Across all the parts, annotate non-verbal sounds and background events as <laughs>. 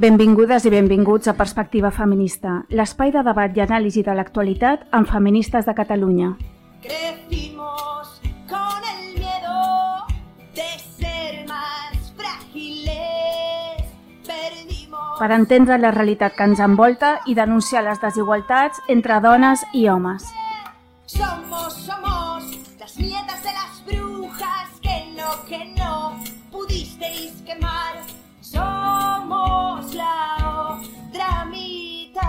Benvingudes i benvinguts a Perspectiva Feminista, l'espai de debat i anàlisi de l'actualitat amb feministes de Catalunya. Crecimos con el miedo de ser más frágiles. Perdimos Per entendre la realitat que ens envolta i denunciar les desigualtats entre dones i homes. Somos, somos las nietas de Somos la otra mitad.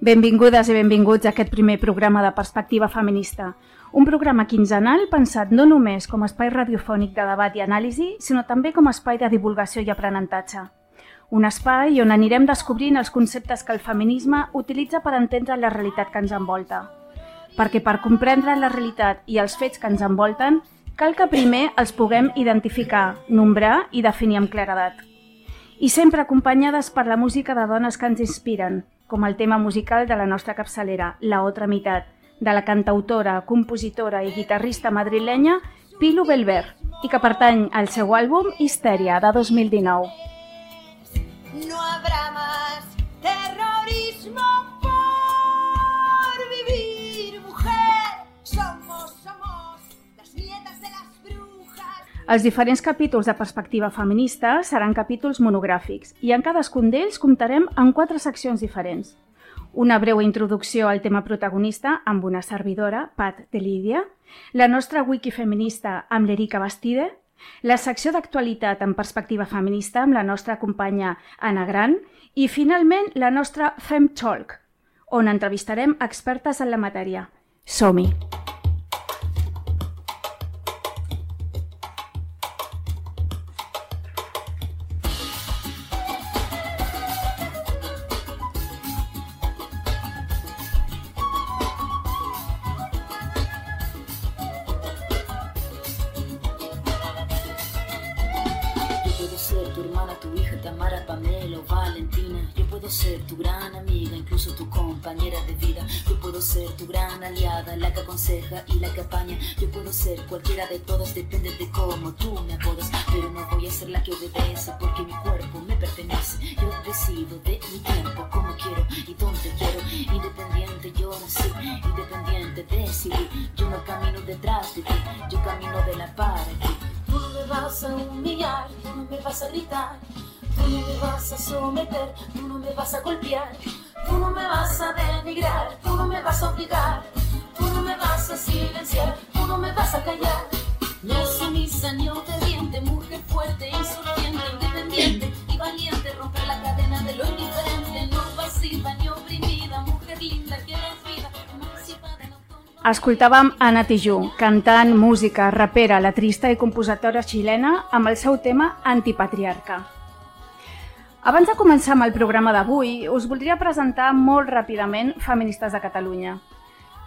Benvingudes i benvinguts a aquest primer programa de Perspectiva Feminista, un programa quinzenal pensat no només com a espai radiofònic de debat i anàlisi, sinó també com a espai de divulgació i aprenentatge. Un espai on anirem descobrint els conceptes que el feminisme utilitza per entendre la realitat que ens envolta. Perquè per comprendre la realitat i els fets que ens envolten, cal que primer els puguem identificar, nombrar i definir amb claredat. I sempre acompanyades per la música de dones que ens inspiren, com el tema musical de la nostra capçalera, La Otra Mitat, de la cantautora, compositora i guitarrista madrilenya Pilu Belver, i que pertany al seu àlbum Histèria, de 2019. No habrá más terrorismo Els diferents capítols de perspectiva feminista seran capítols monogràfics i en cadascun d'ells comptarem amb quatre seccions diferents. Una breu introducció al tema protagonista amb una servidora, Pat de Lídia, la nostra wiki feminista amb l'Erika Bastide, la secció d'actualitat en perspectiva feminista amb la nostra companya Anna Gran i, finalment, la nostra Fem Talk, on entrevistarem expertes en la matèria. Som-hi! Puedo ser tu gran amiga, incluso tu compañera de vida. Yo puedo ser tu gran aliada, la que aconseja y la que apaña. Yo puedo ser cualquiera de todas, depende de cómo tú me apodas. Pero no voy a ser la que obedece, porque mi cuerpo me pertenece. Yo decido de mi tiempo, como quiero y dónde quiero. Independiente yo nací, independiente decidí. Yo no camino detrás de ti, yo camino de la para ti. Tú me vas a humillar, tú no me vas a gritar, tú no me vas a someter, tú no me vas a golpear, tú no me vas a denigrar, tú no me vas a obligar, tú no me vas a silenciar, tú no me vas a callar. No sumisa ni obediente, mujer fuerte, insurgente, independiente y valiente, romper la cadena de lo indiferente, no pasiva ni oprimida, mujer linda que eres vida. Escoltàvem Anna Tijú, cantant, música, rapera, letrista i compositora xilena amb el seu tema Antipatriarca. Abans de començar amb el programa d'avui, us voldria presentar molt ràpidament Feministes de Catalunya.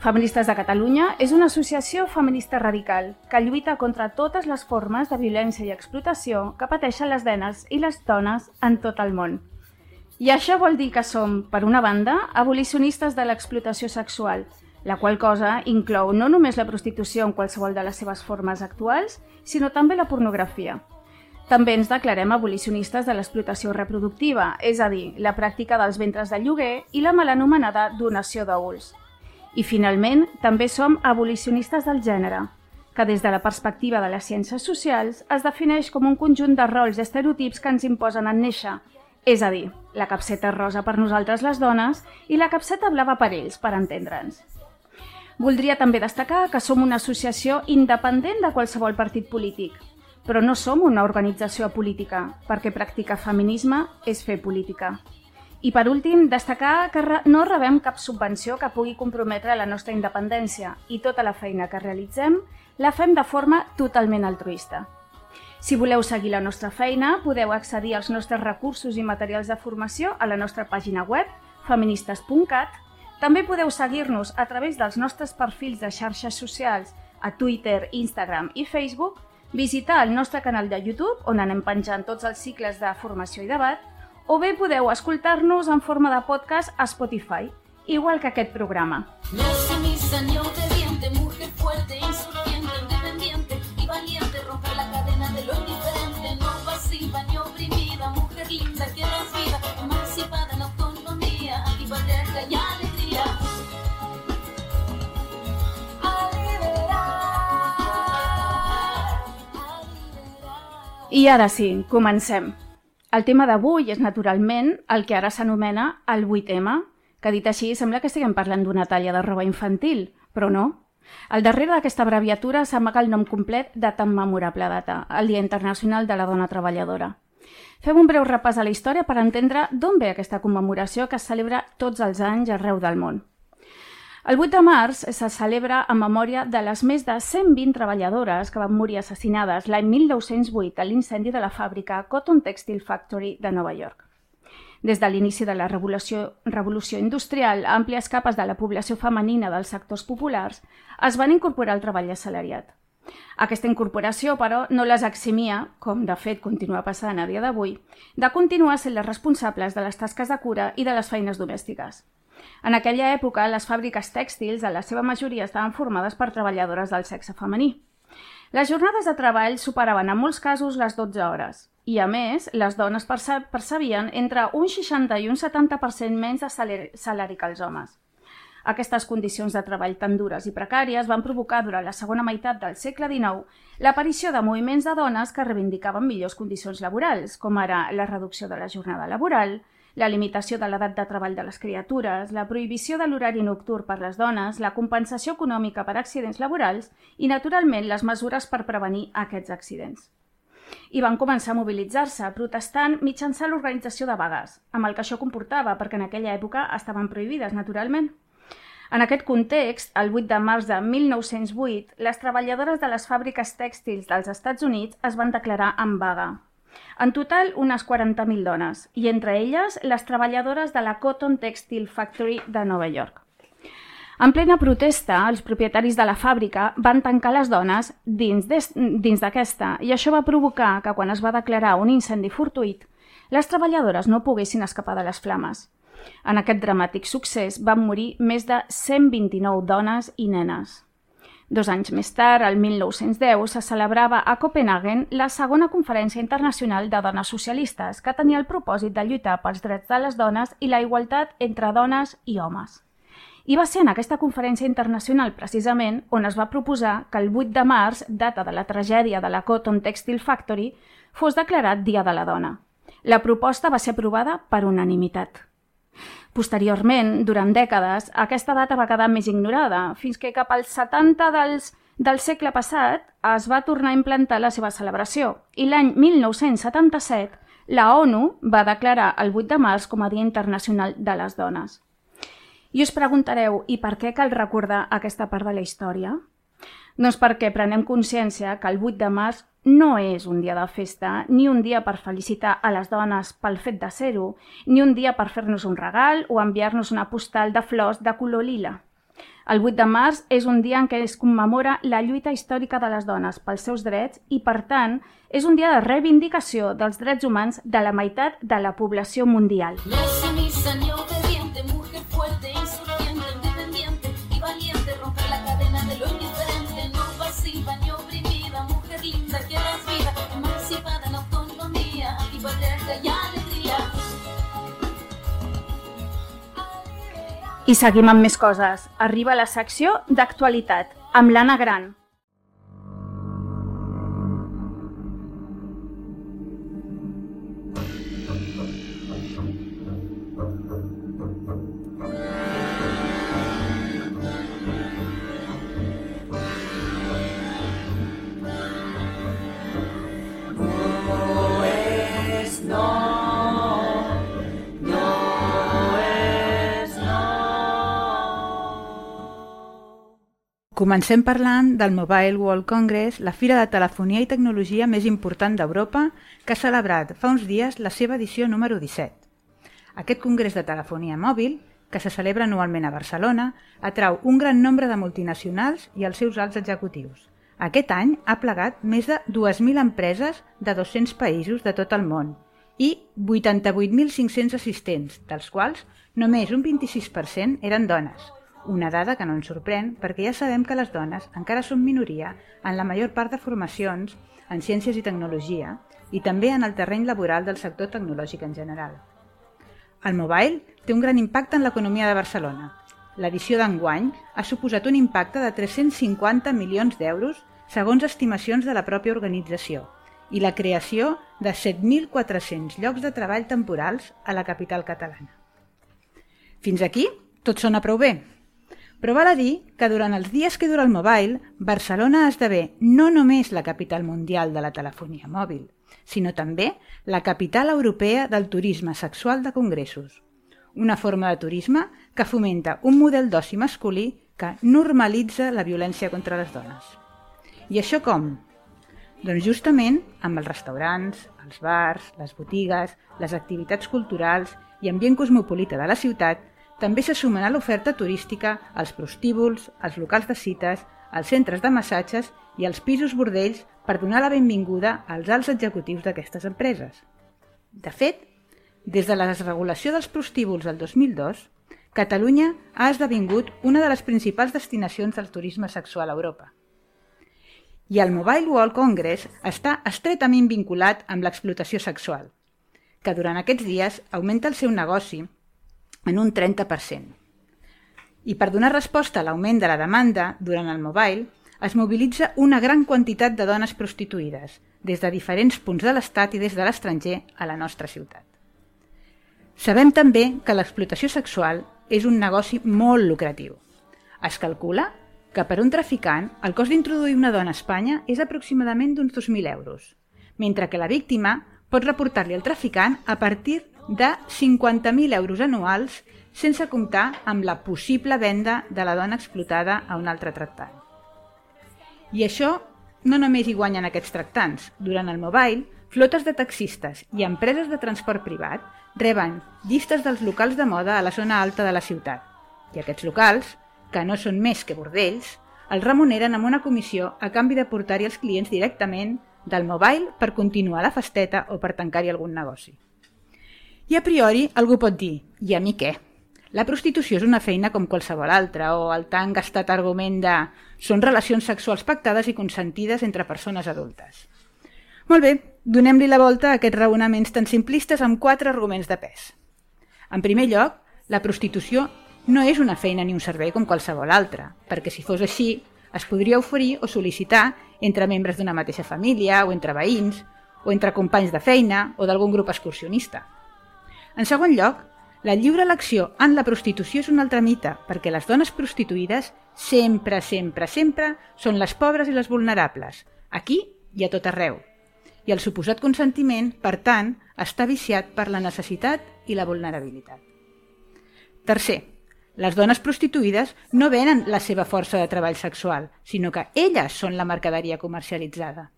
Feministes de Catalunya és una associació feminista radical que lluita contra totes les formes de violència i explotació que pateixen les dones i les dones en tot el món. I això vol dir que som, per una banda, abolicionistes de l'explotació sexual, la qual cosa inclou no només la prostitució en qualsevol de les seves formes actuals, sinó també la pornografia. També ens declarem abolicionistes de l'explotació reproductiva, és a dir, la pràctica dels ventres de lloguer i la mal anomenada donació d'òvuls. I finalment, també som abolicionistes del gènere, que des de la perspectiva de les ciències socials es defineix com un conjunt de rols i estereotips que ens imposen en néixer, és a dir, la capseta rosa per nosaltres les dones i la capseta blava per ells, per entendre'ns. Voldria també destacar que som una associació independent de qualsevol partit polític, però no som una organització política, perquè practicar feminisme és fer política. I per últim, destacar que no rebem cap subvenció que pugui comprometre la nostra independència i tota la feina que realitzem la fem de forma totalment altruista. Si voleu seguir la nostra feina, podeu accedir als nostres recursos i materials de formació a la nostra pàgina web, feministes.cat. També podeu seguir-nos a través dels nostres perfils de xarxes socials a Twitter, Instagram i Facebook, visitar el nostre canal de YouTube, on anem penjant tots els cicles de formació i debat, o bé podeu escoltar-nos en forma de podcast a Spotify, igual que aquest programa. No sumisa ni obediente, I ara sí, comencem. El tema d'avui és, naturalment, el que ara s'anomena el 8M, que dit així sembla que estiguem parlant d'una talla de roba infantil, però no. Al darrere d'aquesta abreviatura s'amaga el nom complet de tan memorable data, el Dia Internacional de la Dona Treballadora. Fem un breu repàs a la història per entendre d'on ve aquesta commemoració que es celebra tots els anys arreu del món. El 8 de març se celebra en memòria de les més de 120 treballadores que van morir assassinades l'any 1908 a l'incendi de la fàbrica Cotton Textile Factory de Nova York. Des de l'inici de la revolució, revolució industrial, àmplies capes de la població femenina dels sectors populars es van incorporar al treball assalariat. Aquesta incorporació, però, no les eximia, com de fet continua passant a dia d'avui, de continuar sent les responsables de les tasques de cura i de les feines domèstiques. En aquella època, les fàbriques tèxtils, en la seva majoria, estaven formades per treballadores del sexe femení. Les jornades de treball superaven en molts casos les 12 hores i, a més, les dones perce percebien entre un 60 i un 70% menys de salari que els homes. Aquestes condicions de treball tan dures i precàries van provocar durant la segona meitat del segle XIX l'aparició de moviments de dones que reivindicaven millors condicions laborals, com ara la reducció de la jornada laboral, la limitació de l'edat de treball de les criatures, la prohibició de l'horari nocturn per les dones, la compensació econòmica per accidents laborals i, naturalment, les mesures per prevenir aquests accidents. I van començar a mobilitzar-se, protestant mitjançant l'organització de vagues, amb el que això comportava, perquè en aquella època estaven prohibides, naturalment. En aquest context, el 8 de març de 1908, les treballadores de les fàbriques tèxtils dels Estats Units es van declarar en vaga. En total, unes 40.000 dones, i entre elles les treballadores de la Cotton Textile Factory de Nova York. En plena protesta, els propietaris de la fàbrica van tancar les dones dins d'aquesta i això va provocar que quan es va declarar un incendi fortuït, les treballadores no poguessin escapar de les flames. En aquest dramàtic succés van morir més de 129 dones i nenes. Dos anys més tard, el 1910, se celebrava a Copenhagen la segona conferència internacional de dones socialistes, que tenia el propòsit de lluitar pels drets de les dones i la igualtat entre dones i homes. I va ser en aquesta conferència internacional, precisament, on es va proposar que el 8 de març, data de la tragèdia de la Cotton Textile Factory, fos declarat Dia de la Dona. La proposta va ser aprovada per unanimitat. Posteriorment, durant dècades, aquesta data va quedar més ignorada, fins que cap als 70 dels, del segle passat es va tornar a implantar la seva celebració i l'any 1977 la ONU va declarar el 8 de març com a Dia Internacional de les Dones. I us preguntareu, i per què cal recordar aquesta part de la història? Doncs perquè prenem consciència que el 8 de març no és un dia de festa, ni un dia per felicitar a les dones pel fet de ser-ho, ni un dia per fer-nos un regal o enviar-nos una postal de flors de color lila. El 8 de març és un dia en què es commemora la lluita històrica de les dones pels seus drets i, per tant, és un dia de reivindicació dels drets humans de la meitat de la població mundial. No sumisa ni I seguim amb més coses. Arriba la secció d'actualitat, amb l'Anna Gran. Comencem parlant del Mobile World Congress, la fira de telefonia i tecnologia més important d'Europa, que ha celebrat fa uns dies la seva edició número 17. Aquest congrés de telefonia mòbil, que se celebra anualment a Barcelona, atrau un gran nombre de multinacionals i els seus alts executius. Aquest any ha plegat més de 2.000 empreses de 200 països de tot el món i 88.500 assistents, dels quals només un 26% eren dones, una dada que no ens sorprèn perquè ja sabem que les dones encara són minoria en la major part de formacions en ciències i tecnologia i també en el terreny laboral del sector tecnològic en general. El mobile té un gran impacte en l'economia de Barcelona, L'edició d'enguany ha suposat un impacte de 350 milions d'euros segons estimacions de la pròpia organització i la creació de 7.400 llocs de treball temporals a la capital catalana. Fins aquí tot sona prou bé. Però val a dir que durant els dies que dura el mobile, Barcelona esdevé no només la capital mundial de la telefonia mòbil, sinó també la capital europea del turisme sexual de congressos, una forma de turisme que fomenta un model d'oci masculí que normalitza la violència contra les dones. I això com? Doncs justament amb els restaurants, els bars, les botigues, les activitats culturals i ambient cosmopolita de la ciutat també se sumen a l'oferta turística els prostíbuls, els locals de cites, els centres de massatges i els pisos bordells per donar la benvinguda als alts executius d'aquestes empreses. De fet, des de la desregulació dels prostíbuls del 2002, Catalunya ha esdevingut una de les principals destinacions del turisme sexual a Europa. I el Mobile World Congress està estretament vinculat amb l'explotació sexual, que durant aquests dies augmenta el seu negoci en un 30%. I per donar resposta a l'augment de la demanda durant el mobile, es mobilitza una gran quantitat de dones prostituïdes, des de diferents punts de l'Estat i des de l'estranger a la nostra ciutat. Sabem també que l'explotació sexual és un negoci molt lucratiu. Es calcula que per un traficant el cost d'introduir una dona a Espanya és aproximadament d'uns 2.000 euros, mentre que la víctima pot reportar-li al traficant a partir de 50.000 euros anuals sense comptar amb la possible venda de la dona explotada a un altre tractant. I això no només hi guanyen aquests tractants. Durant el mobile, flotes de taxistes i empreses de transport privat reben llistes dels locals de moda a la zona alta de la ciutat. I aquests locals, que no són més que bordells, els remuneren amb una comissió a canvi de portar-hi els clients directament del mobile per continuar la festeta o per tancar-hi algun negoci. I a priori algú pot dir, i a mi què? La prostitució és una feina com qualsevol altra, o el tan gastat argument de són relacions sexuals pactades i consentides entre persones adultes. Molt bé, donem-li la volta a aquests raonaments tan simplistes amb quatre arguments de pes. En primer lloc, la prostitució no és una feina ni un servei com qualsevol altra, perquè si fos així, es podria oferir o sol·licitar entre membres d'una mateixa família, o entre veïns, o entre companys de feina, o d'algun grup excursionista. En segon lloc, la lliure elecció en la prostitució és un altre mite, perquè les dones prostituïdes sempre, sempre, sempre són les pobres i les vulnerables, aquí i a tot arreu, i el suposat consentiment, per tant, està viciat per la necessitat i la vulnerabilitat. Tercer, les dones prostituïdes no venen la seva força de treball sexual, sinó que elles són la mercaderia comercialitzada.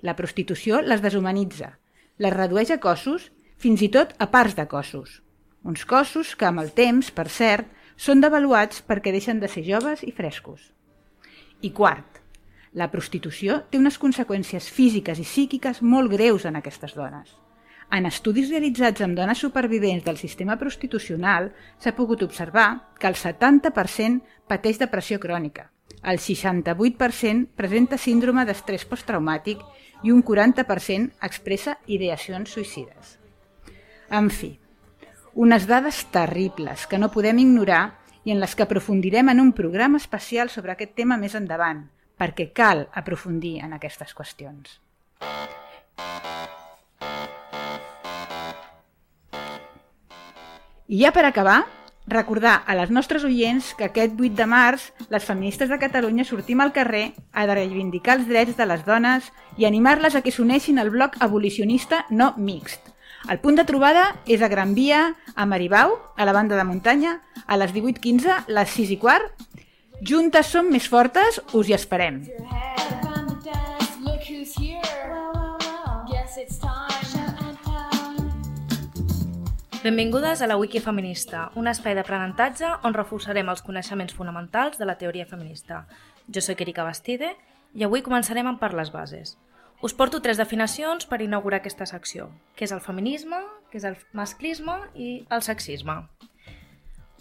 La prostitució les deshumanitza, les redueix a cossos, fins i tot a parts de cossos. Uns cossos que, amb el temps, per cert, són devaluats perquè deixen de ser joves i frescos. I quart, la prostitució té unes conseqüències físiques i psíquiques molt greus en aquestes dones. En estudis realitzats amb dones supervivents del sistema prostitucional s'ha pogut observar que el 70% pateix depressió crònica, el 68% presenta síndrome d'estrès posttraumàtic i un 40% expressa ideacions suïcides. En fi, unes dades terribles que no podem ignorar i en les que aprofundirem en un programa especial sobre aquest tema més endavant, perquè cal aprofundir en aquestes qüestions. I ja per acabar, recordar a les nostres oients que aquest 8 de març les feministes de Catalunya sortim al carrer a reivindicar els drets de les dones i animar-les a que s'uneixin al bloc abolicionista no mixt. El punt de trobada és a Gran Via, a Maribau, a la banda de muntanya, a les 18.15, les 6 i quart, Juntes som més fortes, us hi esperem. Benvingudes a la Wiki Feminista, un espai d'aprenentatge on reforçarem els coneixements fonamentals de la teoria feminista. Jo soc Erika Bastide, i avui començarem per les bases. Us porto tres definicions per inaugurar aquesta secció, que és el feminisme, que és el masclisme i el sexisme.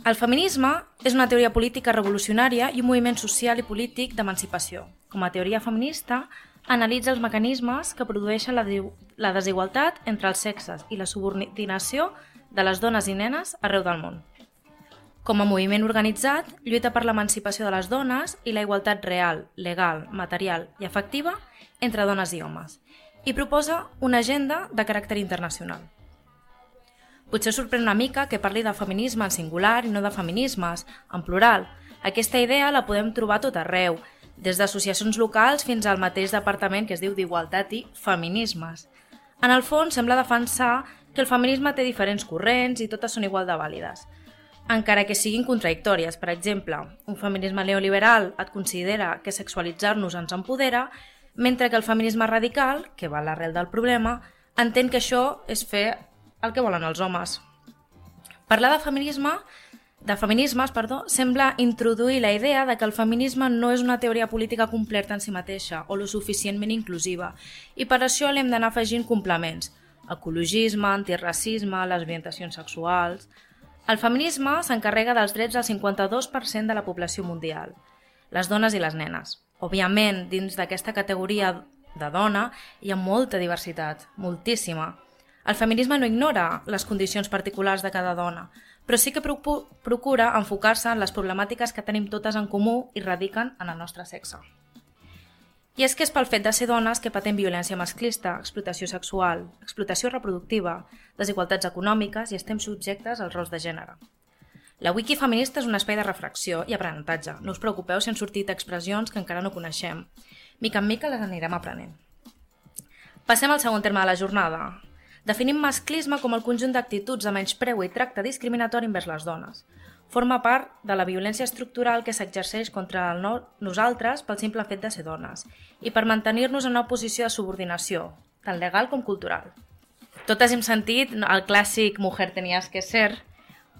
El feminisme és una teoria política revolucionària i un moviment social i polític d'emancipació. Com a teoria feminista, analitza els mecanismes que produeixen la, desigualtat entre els sexes i la subordinació de les dones i nenes arreu del món. Com a moviment organitzat, lluita per l'emancipació de les dones i la igualtat real, legal, material i efectiva entre dones i homes, i proposa una agenda de caràcter internacional. Potser sorprèn una mica que parli de feminisme en singular i no de feminismes, en plural. Aquesta idea la podem trobar tot arreu, des d'associacions locals fins al mateix departament que es diu d'Igualtat i Feminismes. En el fons, sembla defensar que el feminisme té diferents corrents i totes són igual de vàlides. Encara que siguin contradictòries, per exemple, un feminisme neoliberal et considera que sexualitzar-nos ens empodera, mentre que el feminisme radical, que va a l'arrel del problema, entén que això és fer el que volen els homes. Parlar de feminisme de feminismes, perdó, sembla introduir la idea de que el feminisme no és una teoria política completa en si mateixa o lo suficientment inclusiva i per això l'hem d'anar afegint complements, ecologisme, antiracisme, les orientacions sexuals... El feminisme s'encarrega dels drets del 52% de la població mundial, les dones i les nenes. Òbviament, dins d'aquesta categoria de dona hi ha molta diversitat, moltíssima. El feminisme no ignora les condicions particulars de cada dona, però sí que procura enfocar-se en les problemàtiques que tenim totes en comú i radiquen en el nostre sexe. I és que és pel fet de ser dones que patem violència masclista, explotació sexual, explotació reproductiva, desigualtats econòmiques i estem subjectes als rols de gènere. La wiki feminista és un espai de reflexió i aprenentatge. No us preocupeu si han sortit expressions que encara no coneixem. Mica en mica les anirem aprenent. Passem al segon terme de la jornada, Definim masclisme com el conjunt d'actituds de menyspreu i tracte discriminatori envers les dones. Forma part de la violència estructural que s'exerceix contra el no nosaltres pel simple fet de ser dones i per mantenir-nos en una posició de subordinació, tant legal com cultural. Totes hem sentit el clàssic mujer tenías que ser,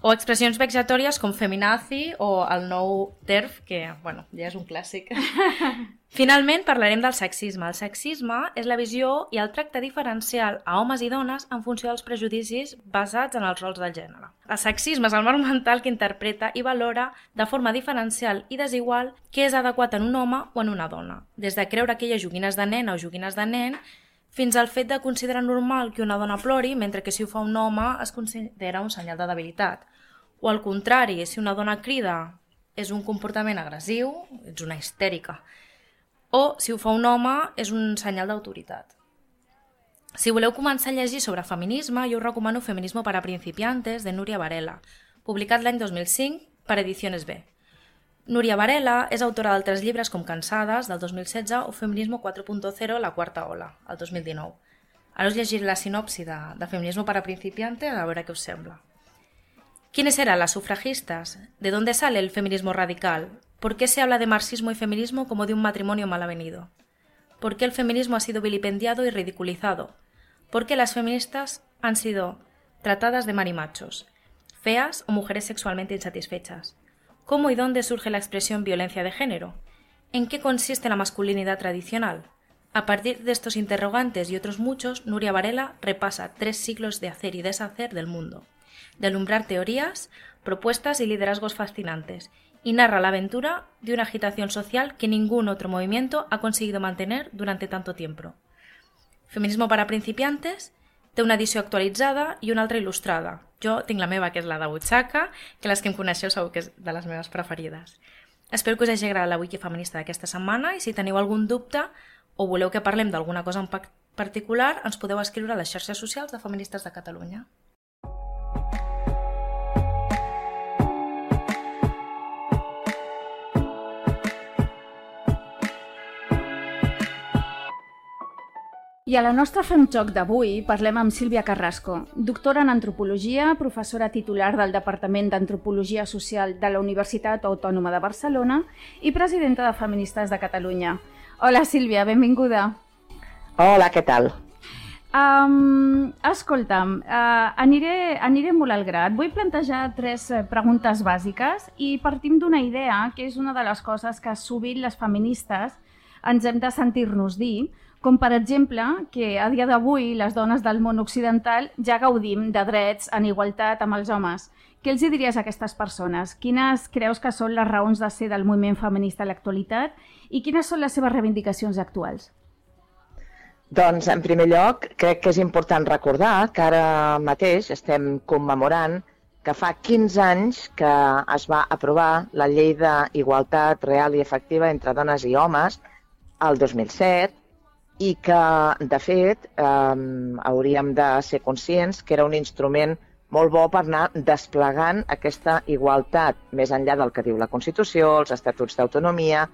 o expressions vexatòries com feminazi o el nou TERF, que bueno, ja és un clàssic. <laughs> Finalment parlarem del sexisme. El sexisme és la visió i el tracte diferencial a homes i dones en funció dels prejudicis basats en els rols del gènere. El sexisme és el marc mental que interpreta i valora de forma diferencial i desigual què és adequat en un home o en una dona, des de creure ha joguines de nena o joguines de nen fins al fet de considerar normal que una dona plori, mentre que si ho fa un home es considera un senyal de debilitat. O al contrari, si una dona crida és un comportament agressiu, ets una histèrica. O si ho fa un home és un senyal d'autoritat. Si voleu començar a llegir sobre feminisme, jo us recomano Feminismo para principiantes de Núria Varela, publicat l'any 2005 per Ediciones B. Núria Varela és autora d'altres llibres com Cansades, del 2016, o Feminismo 4.0, la quarta ola, el 2019. Ara us llegiré la sinopsi de, Feminismo para principiantes a veure què us sembla. ¿Quiénes eran las sufragistas? ¿De dónde sale el feminismo radical? ¿Por qué se habla de marxismo y feminismo como de un matrimonio mal avenido? ¿Por qué el feminismo ha sido vilipendiado y ridiculizado? ¿Por qué las feministas han sido tratadas de marimachos, feas o mujeres sexualmente insatisfechas? ¿Cómo y dónde surge la expresión violencia de género? ¿En qué consiste la masculinidad tradicional? A partir de estos interrogantes y otros muchos, Nuria Varela repasa tres siglos de hacer y deshacer del mundo de alumbrar teorías, propuestas y liderazgos fascinantes, y narra la aventura de una agitación social que ningún otro movimiento ha conseguido mantener durante tanto tiempo. Feminismo para principiantes té una edició actualitzada i una altra il·lustrada. Jo tinc la meva, que és la de butxaca, que les que em coneixeu segur que és de les meves preferides. Espero que us hagi agradat la wiki feminista d'aquesta setmana i si teniu algun dubte o voleu que parlem d'alguna cosa en particular, ens podeu escriure a les xarxes socials de Feministes de Catalunya. I a la nostra Fem Joc d'avui parlem amb Sílvia Carrasco, doctora en Antropologia, professora titular del Departament d'Antropologia Social de la Universitat Autònoma de Barcelona i presidenta de Feministes de Catalunya. Hola Sílvia, benvinguda. Hola, què tal? Um, escolta'm, uh, aniré, aniré molt al gra. Et vull plantejar tres eh, preguntes bàsiques i partim d'una idea que és una de les coses que sovint les feministes ens hem de sentir-nos dir, com per exemple que a dia d'avui les dones del món occidental ja gaudim de drets en igualtat amb els homes. Què els diries a aquestes persones? Quines creus que són les raons de ser del moviment feminista a l'actualitat i quines són les seves reivindicacions actuals? Doncs, en primer lloc, crec que és important recordar que ara mateix estem commemorant que fa 15 anys que es va aprovar la llei d'igualtat real i efectiva entre dones i homes el 2007 i que, de fet, eh, hauríem de ser conscients que era un instrument molt bo per anar desplegant aquesta igualtat més enllà del que diu la Constitució, els estatuts d'autonomia,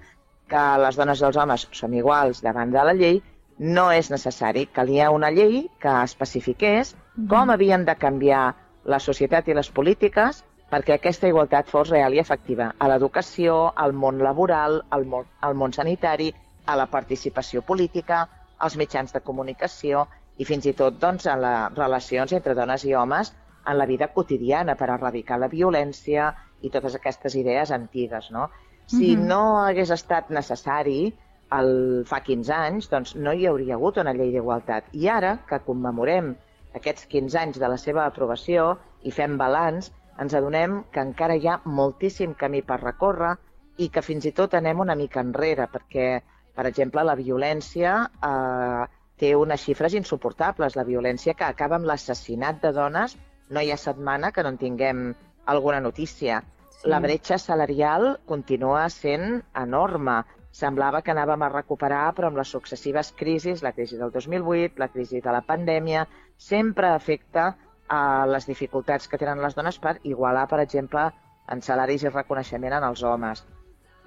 que les dones i els homes som iguals davant de la llei, no és necessari. Calia una llei que especifiqués com havien de canviar la societat i les polítiques perquè aquesta igualtat fos real i efectiva a l'educació, al món laboral, al món, al món sanitari, a la participació política, als mitjans de comunicació i fins i tot doncs, a les relacions entre dones i homes en la vida quotidiana per erradicar la violència i totes aquestes idees antigues. No? Si Mhm. no hagués estat necessari, el, fa 15 anys, doncs no hi hauria hagut una llei d'igualtat. I ara, que commemorem aquests 15 anys de la seva aprovació i fem balanç, ens adonem que encara hi ha moltíssim camí per recórrer i que fins i tot anem una mica enrere, perquè, per exemple, la violència eh, té unes xifres insuportables. La violència que acaba amb l'assassinat de dones, no hi ha setmana que no en tinguem alguna notícia. Sí. La bretxa salarial continua sent enorme. Semblava que anàvem a recuperar, però amb les successives crisis, la crisi del 2008, la crisi de la pandèmia, sempre afecta a les dificultats que tenen les dones per igualar, per exemple, en salaris i reconeixement en els homes.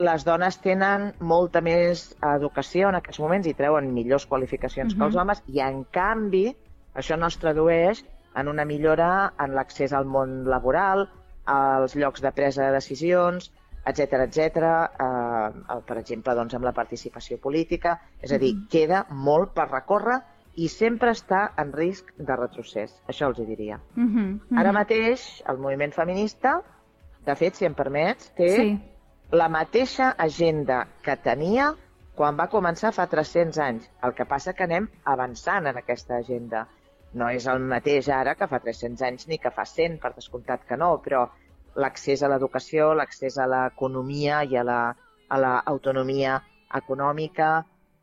Les dones tenen molta més educació en aquests moments i treuen millors qualificacions uh -huh. que els homes i, en canvi, això no es tradueix en una millora en l'accés al món laboral, als llocs de presa de decisions, etc etc. Eh, per exemple, doncs, amb la participació política. És a dir, Mhm. queda molt per recórrer i sempre està en risc de retrocés. Això els hi diria. Uh -huh, uh -huh. Ara mateix, el moviment feminista, de fet, si em permets, té Sí. La mateixa agenda que tenia quan va començar fa 300 anys. El que passa que anem avançant en aquesta agenda. No és el mateix ara que fa 300 anys ni que fa 100, per descomptat que no, però l'accés a l'educació, l'accés a l'economia i a la, a l'autonomia econòmica,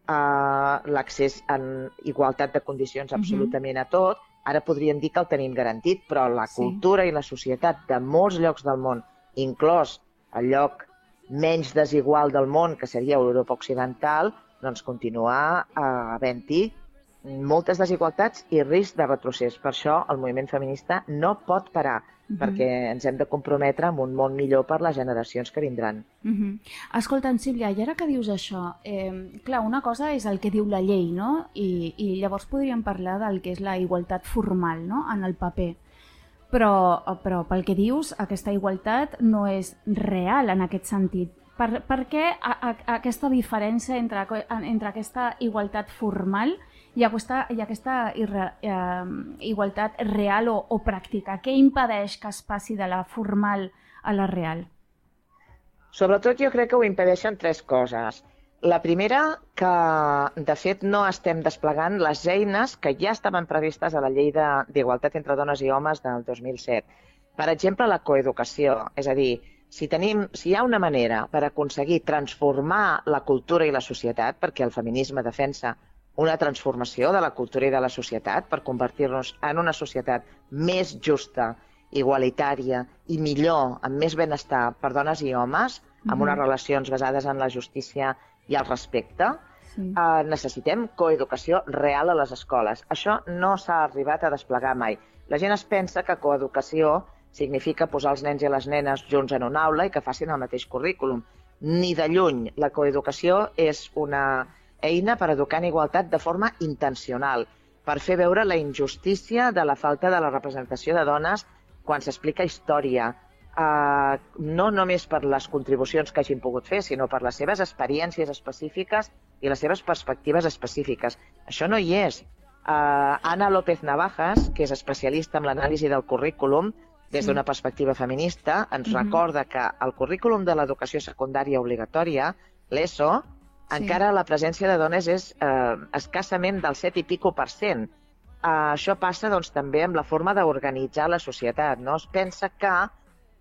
eh, l'accés en igualtat de condicions absolutament a tot, ara podríem dir que el tenim garantit, però la Sí. cultura i la societat de molts llocs del món, inclòs el lloc menys desigual del món, que seria Europa Occidental, doncs continua eh, havent-hi moltes desigualtats i risc de retrocés. Per això el moviment feminista no pot parar, Mhm. perquè ens hem de comprometre amb un món millor per les generacions que vindran. Uh -huh. Escolta, Sílvia, i ara que dius això, eh, clar, una cosa és el que diu la llei, no? I, I llavors podríem parlar del que és la igualtat formal, no?, en el paper. Però, però pel que dius, aquesta igualtat no és real en aquest sentit. Per, per què a, a, aquesta diferència entre, entre aquesta igualtat formal i aquesta, i aquesta irre, eh, igualtat real o, o pràctica? Què impedeix que es passi de la formal a la real? Sobretot jo crec que ho impedeixen tres coses. La primera, que de fet no estem desplegant les eines que ja estaven previstes a la llei de- d'igualtat entre dones i homes del 2007. Per exemple, la coeducació, és a dir, si, tenim, si hi ha una manera per aconseguir transformar la cultura i la societat, perquè el feminisme defensa una transformació de la cultura i de la societat per convertir-nos en una societat més justa, igualitària i millor, amb més benestar per dones i homes, amb unes relacions basades en la justícia i el respecte, Sí. eh, necessitem coeducació real a les escoles. Això no s'ha arribat a desplegar mai. La gent es pensa que coeducació significa posar els nens i les nenes junts en una aula i que facin el mateix currículum. Ni de lluny. La coeducació és una eina per educar en igualtat de forma intencional, per fer veure la injustícia de la falta de la representació de dones quan s'explica història, uh, no només per les contribucions que hagin pogut fer, sinó per les seves experiències específiques i les seves perspectives específiques. Això no hi és. Uh, Anna López Navajas, que és especialista en l'anàlisi del currículum, des Sí. d'una perspectiva feminista, ens Mhm. recorda que el currículum de l'educació secundària obligatòria, l'ESO, encara la presència de dones és eh, escassament del 7 i pico per cent. Eh, això passa doncs, també amb la forma d'organitzar la societat. No? Es pensa que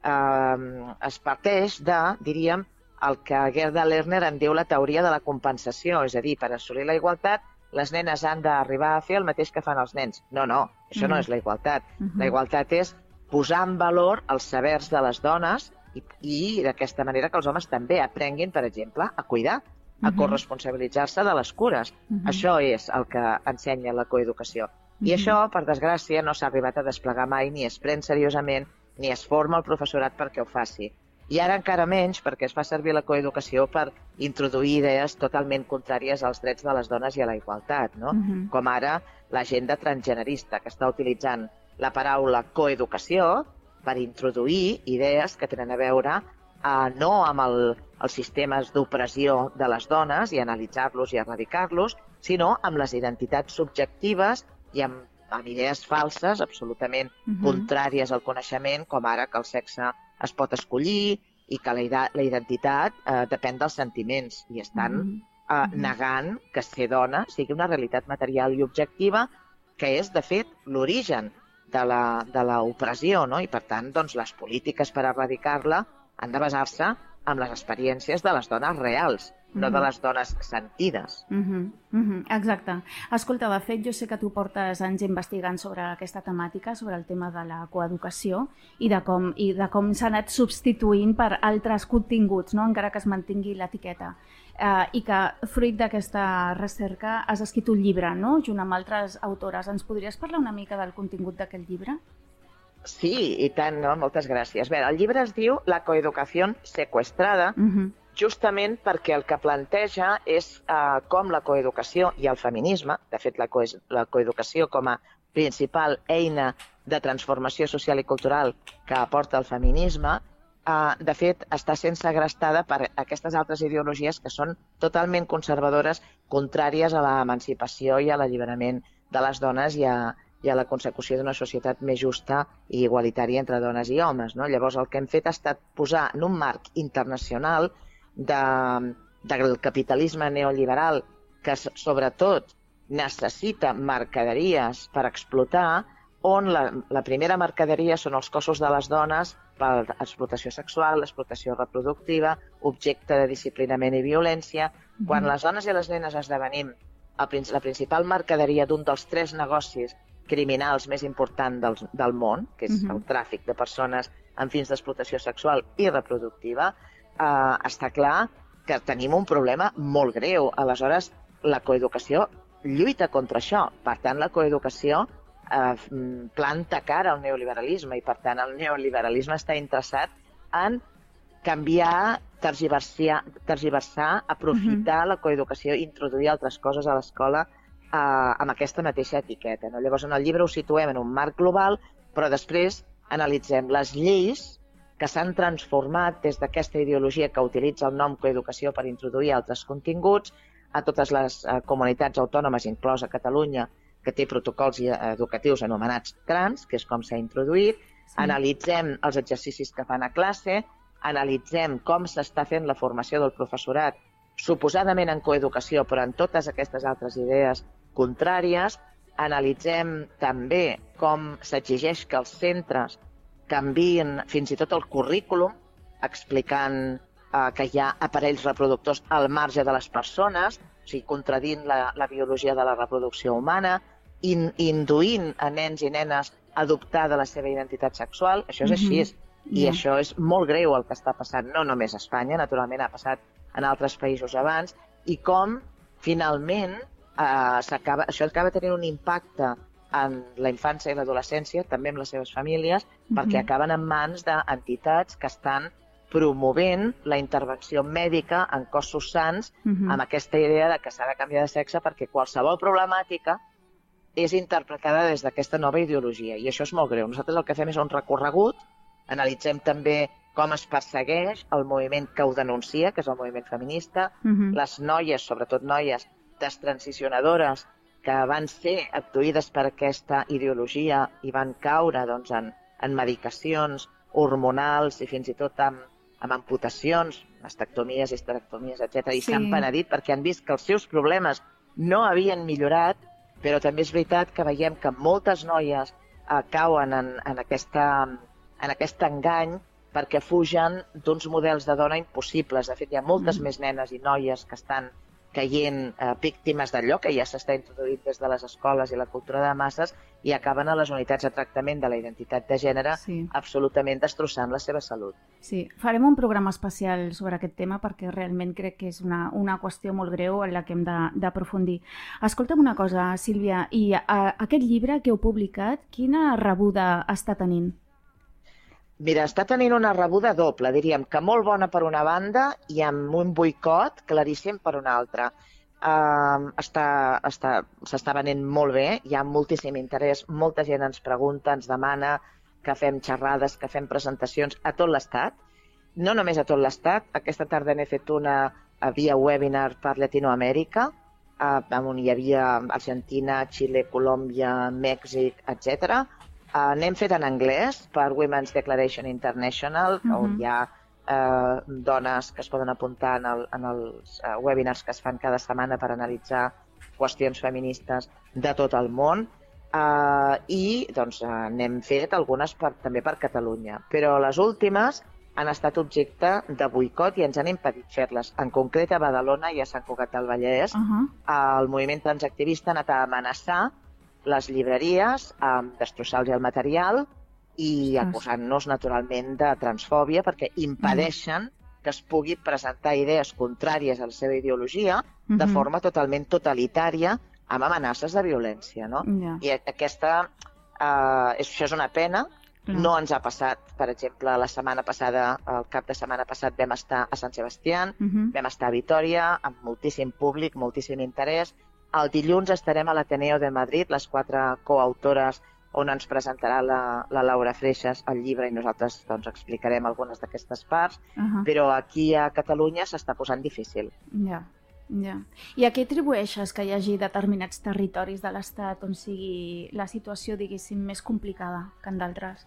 eh, es parteix de, diríem, el que Gerda Lerner en diu la teoria de la compensació, és a dir, per assolir la igualtat les nenes han d'arribar a fer el mateix que fan els nens. No, no, això mm. no és la igualtat. Mm -hmm. La igualtat és posar en valor els sabers de les dones i, i d'aquesta manera que els homes també aprenguin, per exemple, a cuidar, a corresponsabilitzar-se de les cures. Uh -huh. Això és el que ensenya la coeducació. Uh -huh. I això, per desgràcia, no s'ha arribat a desplegar mai, ni es pren seriosament, ni es forma el professorat perquè ho faci. I ara encara menys perquè es fa servir la coeducació per introduir idees totalment contràries als drets de les dones i a la igualtat, no? Uh -huh. com ara l'agenda transgenerista, que està utilitzant la paraula coeducació per introduir idees que tenen a veure eh, no amb el, els sistemes d'opressió de les dones i analitzar-los i erradicar-los, sinó amb les identitats subjectives i amb, amb idees falses absolutament uh -huh. contràries al coneixement, com ara que el sexe es pot escollir i que la, la identitat eh, depèn dels sentiments i estan uh -huh. eh, negant que ser dona sigui una realitat material i objectiva que és, de fet, l'origen de l'opressió, no? i per tant, doncs, les polítiques per erradicar-la han de basar-se en les experiències de les dones reals, mm -hmm. no de mhm. les dones sentides. Mm -hmm. Mm -hmm. Exacte. Escolta, de fet, jo sé que tu portes anys investigant sobre aquesta temàtica, sobre el tema de la coeducació i de com, i de com s'ha anat substituint per altres continguts, no? encara que es mantingui l'etiqueta. Eh, I que, fruit d'aquesta recerca, has escrit un llibre, no?, junt amb altres autores. Ens podries parlar una mica del contingut d'aquest llibre? Sí, i tant, no? Moltes gràcies. Bé, el llibre es diu La coeducació sequestrada, uh -huh. Justament perquè el que planteja és uh, com la coeducació i el feminisme, de fet la, co la coeducació com a principal eina de transformació social i cultural que aporta el feminisme, uh, de fet està sent segrestada per aquestes altres ideologies que són totalment conservadores, contràries a l'emancipació i a l'alliberament de les dones i a, i a la consecució d'una societat més justa i igualitària entre dones i homes. No? Llavors el que hem fet ha estat posar en un marc internacional de, del capitalisme neoliberal que sobretot necessita mercaderies per explotar, on la, la primera mercaderia són els cossos de les dones per explotació sexual, explotació reproductiva, objecte de disciplinament i violència. Quan mm. les dones i les nenes esdevenim la principal mercaderia d'un dels tres negocis criminals més important del, del món, que és uh -huh. el tràfic de persones amb fins d'explotació sexual i reproductiva, eh, està clar que tenim un problema molt greu. Aleshores, la coeducació lluita contra això. Per tant, la coeducació eh, planta cara al neoliberalisme i, per tant, el neoliberalisme està interessat en canviar, tergiversar, tergiversar aprofitar uh -huh. la coeducació i introduir altres coses a l'escola eh, amb aquesta mateixa etiqueta. No? Llavors, en el llibre ho situem en un marc global, però després analitzem les lleis que s'han transformat des d'aquesta ideologia que utilitza el nom coeducació per introduir altres continguts a totes les eh, comunitats autònomes, inclosa Catalunya, que té protocols educatius anomenats trans, que és com s'ha introduït, sí. analitzem els exercicis que fan a classe, analitzem com s'està fent la formació del professorat, suposadament en coeducació, però en totes aquestes altres idees contràries. Analitzem també com s'exigeix que els centres canvien fins i tot el currículum, explicant eh, que hi ha aparells reproductors al marge de les persones, o sigui, contradint la, la biologia de la reproducció humana, in, induint a nens i nenes a adoptar de la seva identitat sexual. Això és mm -hmm. així. I yeah. això és molt greu el que està passant, no només a Espanya, naturalment ha passat en altres països abans, i com finalment eh, acaba, això acaba tenint un impacte en la infància i l'adolescència, també amb les seves famílies, mm -hmm. perquè acaben en mans d'entitats que estan promovent la intervenció mèdica en cossos sants mm -hmm. amb aquesta idea de que s'ha de canviar de sexe perquè qualsevol problemàtica és interpretada des d'aquesta nova ideologia i això és molt greu. Nosaltres el que fem és un recorregut, analitzem també com es persegueix el moviment que ho denuncia, que és el moviment feminista, mm -hmm. les noies, sobretot noies, transicionadores que van ser abduïdes per aquesta ideologia i van caure doncs, en, en medicacions hormonals i fins i tot amb, amb amputacions, mastectomies, histerectomies, etc i Sí. s'han penedit perquè han vist que els seus problemes no havien millorat, però també és veritat que veiem que moltes noies eh, cauen en, en, aquesta, en aquest engany perquè fugen d'uns models de dona impossibles. De fet, hi ha moltes Mm. més nenes i noies que estan caient eh, víctimes d'allò que ja s'està introduint des de les escoles i la cultura de masses i acaben a les unitats de tractament de la identitat de gènere Sí. absolutament destrossant la seva salut. Sí, farem un programa especial sobre aquest tema perquè realment crec que és una, una qüestió molt greu en la que hem d'aprofundir. Escolta'm una cosa, Sílvia, i a, aquest llibre que heu publicat, quina rebuda està tenint? Mira, està tenint una rebuda doble, diríem que molt bona per una banda i amb un boicot claríssim per una altra. Uh, està, està, s'està venent molt bé, hi ha moltíssim interès, molta gent ens pregunta, ens demana que fem xerrades, que fem presentacions a tot l'Estat. No només a tot l'Estat, aquesta tarda n'he fet una a via webinar per Llatinoamèrica, uh, on hi havia Argentina, Xile, Colòmbia, Mèxic, etc. Uh, N'hem fet en anglès per Women's Declaration International, uh -huh. on Mhm. hi ha eh, dones que es poden apuntar en, el, en els eh, webinars que es fan cada setmana per analitzar qüestions feministes de tot el món. Uh, I doncs, uh, n'hem fet algunes per, també per Catalunya. Però les últimes han estat objecte de boicot i ens han impedit fer-les. En concret, a Badalona i a Sant Cugat del Vallès, Uh -huh. el moviment transactivista ha anat a amenaçar les llibreries amb destrossar-los el material i acusant-nos naturalment de transfòbia perquè impedeixen que es pugui presentar idees contràries a la seva ideologia de Mhm. forma totalment totalitària amb amenaces de violència. No? Ja, I aquesta, eh, és, això és una pena, clar. no ens ha passat, per exemple, la setmana passada, el cap de setmana passat vam estar a Sant Sebastià, Uh -huh. Vam estar a Vitoria amb moltíssim públic, moltíssim interès. El dilluns estarem a l'Ateneo de Madrid, les quatre coautores on ens presentarà la, la Laura Freixas el llibre i nosaltres doncs, explicarem algunes d'aquestes parts, Uh -huh. però aquí a Catalunya s'està posant difícil. Ja, ja. I a què atribueixes que hi hagi determinats territoris de l'Estat on sigui la situació, diguéssim, més complicada que en d'altres?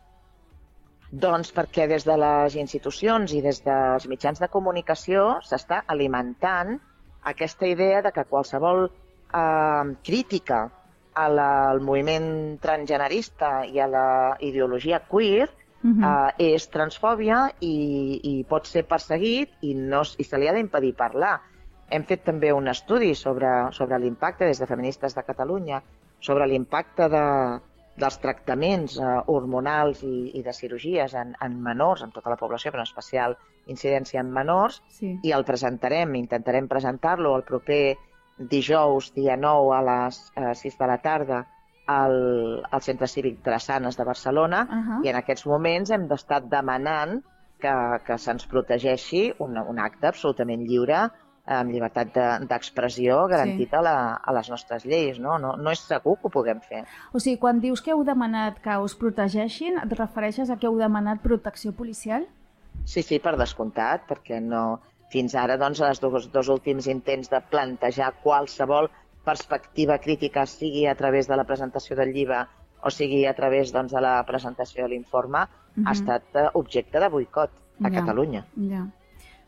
Doncs perquè des de les institucions i des dels mitjans de comunicació s'està alimentant aquesta idea de que qualsevol eh, crítica a la, al moviment transgenerista i a la ideologia queer Uh -huh. eh, és transfòbia i, i pot ser perseguit i, no, i se li ha d'impedir parlar. Hem fet també un estudi sobre, sobre l'impacte des de Feministes de Catalunya, sobre l'impacte de, dels tractaments eh, hormonals i, i de cirurgies en, en menors, en tota la població, però en especial incidència en menors, Sí. i el presentarem, intentarem presentar-lo el proper dijous, dia 9, a les eh, 6 de la tarda, al, al Centre Cívic Drassanes de Barcelona, Uh -huh. i en aquests moments hem d'estar demanant que, que se'ns protegeixi un, un acte absolutament lliure, amb llibertat de- d'expressió garantit a, la, a les nostres lleis. No? No, no és segur que ho puguem fer. O sigui, quan dius que heu demanat que us protegeixin, et refereixes a que heu demanat protecció policial? Sí, sí, per descomptat, perquè no... Fins ara, doncs, els dos, dos últims intents de plantejar qualsevol perspectiva crítica, sigui a través de la presentació del llibre o sigui a través doncs, de la presentació de l'informe, uh -huh. ha estat eh, objecte de boicot a Ja. Catalunya. Ja.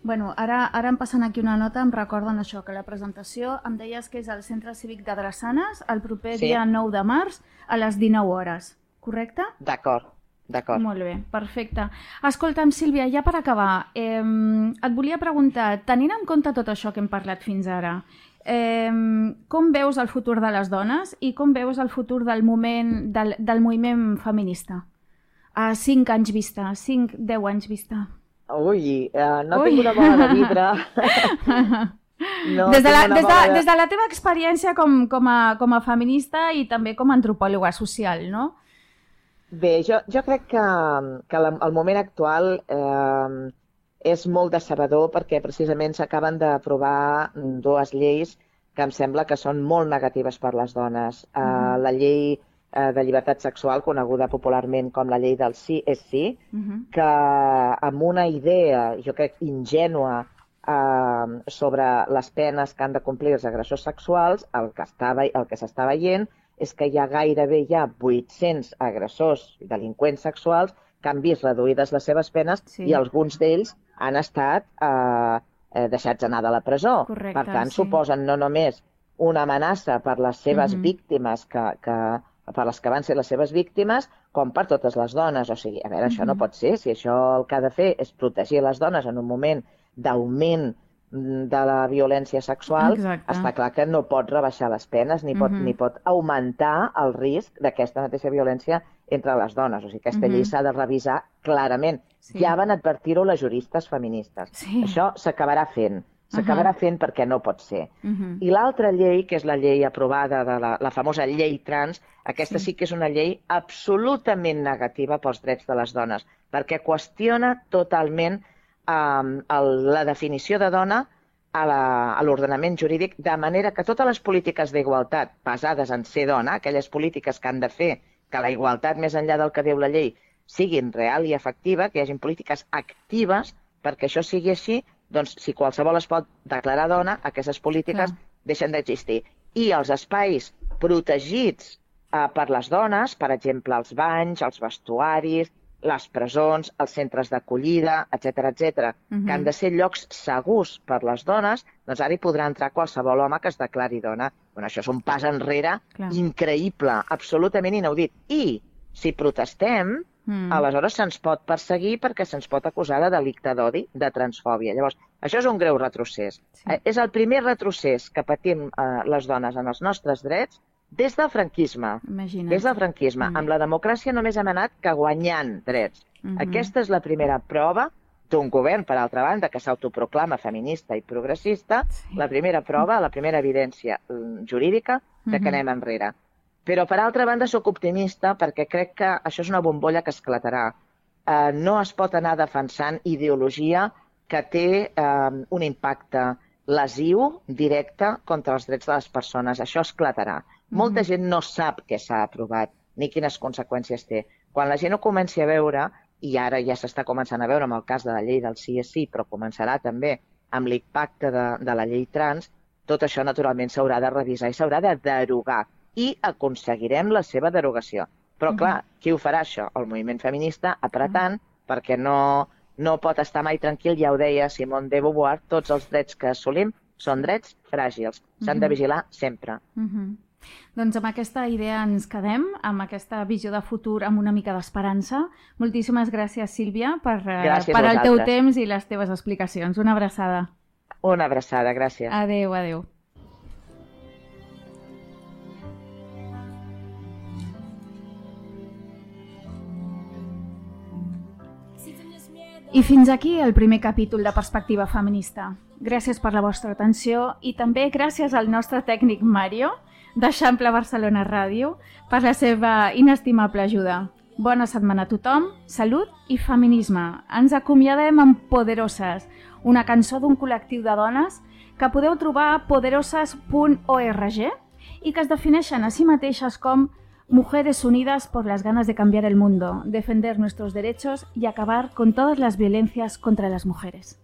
Bueno, ara, ara em passen aquí una nota, em recorden això, que la presentació em deies que és al Centre Cívic de Drassanes el proper Sí. dia 9 de març a les 19 hores, correcte? D'acord, d'acord. Molt bé, perfecte. Escolta'm, Sílvia, ja per acabar, eh, et volia preguntar, tenint en compte tot això que hem parlat fins ara, eh, com veus el futur de les dones i com veus el futur del, moment, del, del moviment feminista? A 5 anys vista, 5-10 anys vista. Ui, eh, no Ui. tinc una bola de vidre. <laughs> no des, de la, des, de, des de la teva experiència com, com, a, com a feminista i també com a antropòloga social, no? Bé, jo, jo crec que, que la, el moment actual eh, és molt decebedor perquè precisament s'acaben d'aprovar dues lleis que em sembla que són molt negatives per les dones. Eh, Mhm. la llei eh, de llibertat sexual, coneguda popularment com la llei del sí és sí, Uh -huh. que amb una idea, jo crec, ingènua eh, sobre les penes que han de complir els agressors sexuals, el que s'està veient és que hi ha gairebé ja 800 agressors i delinqüents sexuals que han vist reduïdes les seves penes Sí. i alguns d'ells han estat eh, eh, deixats anar de la presó. Correcte, per tant, sí. suposen no només una amenaça per les seves Mhm. víctimes, que, que, per les que van ser les seves víctimes, com per totes les dones. O sigui, a veure, això no pot ser. Si això el que ha de fer és protegir les dones en un moment d'augment mm, de la violència sexual, Exacte. està clar que no pot rebaixar les penes ni pot, Mhm. ni pot augmentar el risc d'aquesta mateixa violència entre les dones. O sigui, aquesta Mhm. llei s'ha de revisar clarament. Sí. Ja van advertir-ho les juristes feministes. Sí. Això s'acabarà fent. S'acabarà fent perquè no pot ser. Mhm. I l'altra llei, que és la llei aprovada de la, la famosa llei trans, aquesta sí. sí que és una llei absolutament negativa pels drets de les dones, perquè qüestiona totalment um, el, la definició de dona a l'ordenament jurídic, de manera que totes les polítiques d'igualtat basades en ser dona, aquelles polítiques que han de fer que la igualtat, més enllà del que diu la llei, siguin real i efectiva, que hi hagin polítiques actives perquè això sigui així, doncs si qualsevol es pot declarar dona, aquestes polítiques Clar. deixen d'existir. I els espais protegits eh, per les dones, per exemple, els banys, els vestuaris, les presons, els centres d'acollida, etc etc, Mhm. que han de ser llocs segurs per les dones, doncs ara hi podrà entrar qualsevol home que es declari dona. Bueno, això és un pas enrere Clar. increïble, absolutament inaudit. I si protestem, Mm. aleshores se'ns pot perseguir perquè se'ns pot acusar de delicte d'odi, de transfòbia. Llavors, això és un greu retrocés. Sí. Eh, És el primer retrocés que patim eh, les dones en els nostres drets des del franquisme. Imagina't. Des del franquisme. Mm. Amb la democràcia només hem anat que guanyant drets. Mhm. Aquesta és la primera prova d'un govern, per altra banda, que s'autoproclama feminista i progressista, Sí. la primera prova, la primera evidència mm, jurídica de que Mhm. anem enrere. Però, per altra banda, sóc optimista perquè crec que això és una bombolla que esclatarà. Eh, no es pot anar defensant ideologia que té eh, un impacte lesiu directe contra els drets de les persones. Això esclatarà. Molta Mhm. gent no sap què s'ha aprovat ni quines conseqüències té. Quan la gent ho comenci a veure, i ara ja s'està començant a veure amb el cas de la llei del sí és sí, però començarà també amb l'impacte de, de la llei trans, tot això naturalment s'haurà de revisar i s'haurà de derogar i aconseguirem la seva derogació. Però Mhm. clar, qui ho farà això? El moviment feminista apretant perquè no, no pot estar mai tranquil, ja ho deia Simone de Beauvoir, tots els drets que assolim són drets fràgils, s'han de Mhm. vigilar sempre. Mhm. Doncs amb aquesta idea ens quedem, amb aquesta visió de futur, amb una mica d'esperança. Moltíssimes gràcies, Sílvia, per, eh, Gràcies per el teu temps i les teves explicacions. Una abraçada. Una abraçada, gràcies. Adeu, adeu. I fins aquí el primer capítol de Perspectiva Feminista. Gràcies per la vostra atenció i també gràcies al nostre tècnic Mario, d'Eixample Barcelona Ràdio, per la seva inestimable ajuda. Bona setmana a tothom, salut i feminisme. Ens acomiadem amb Poderoses, una cançó d'un col·lectiu de dones que podeu trobar a poderoses.org i que es defineixen a si mateixes com Mujeres unidas por las ganas de cambiar el mundo, defender nuestros derechos y acabar con todas las violencias contra las mujeres.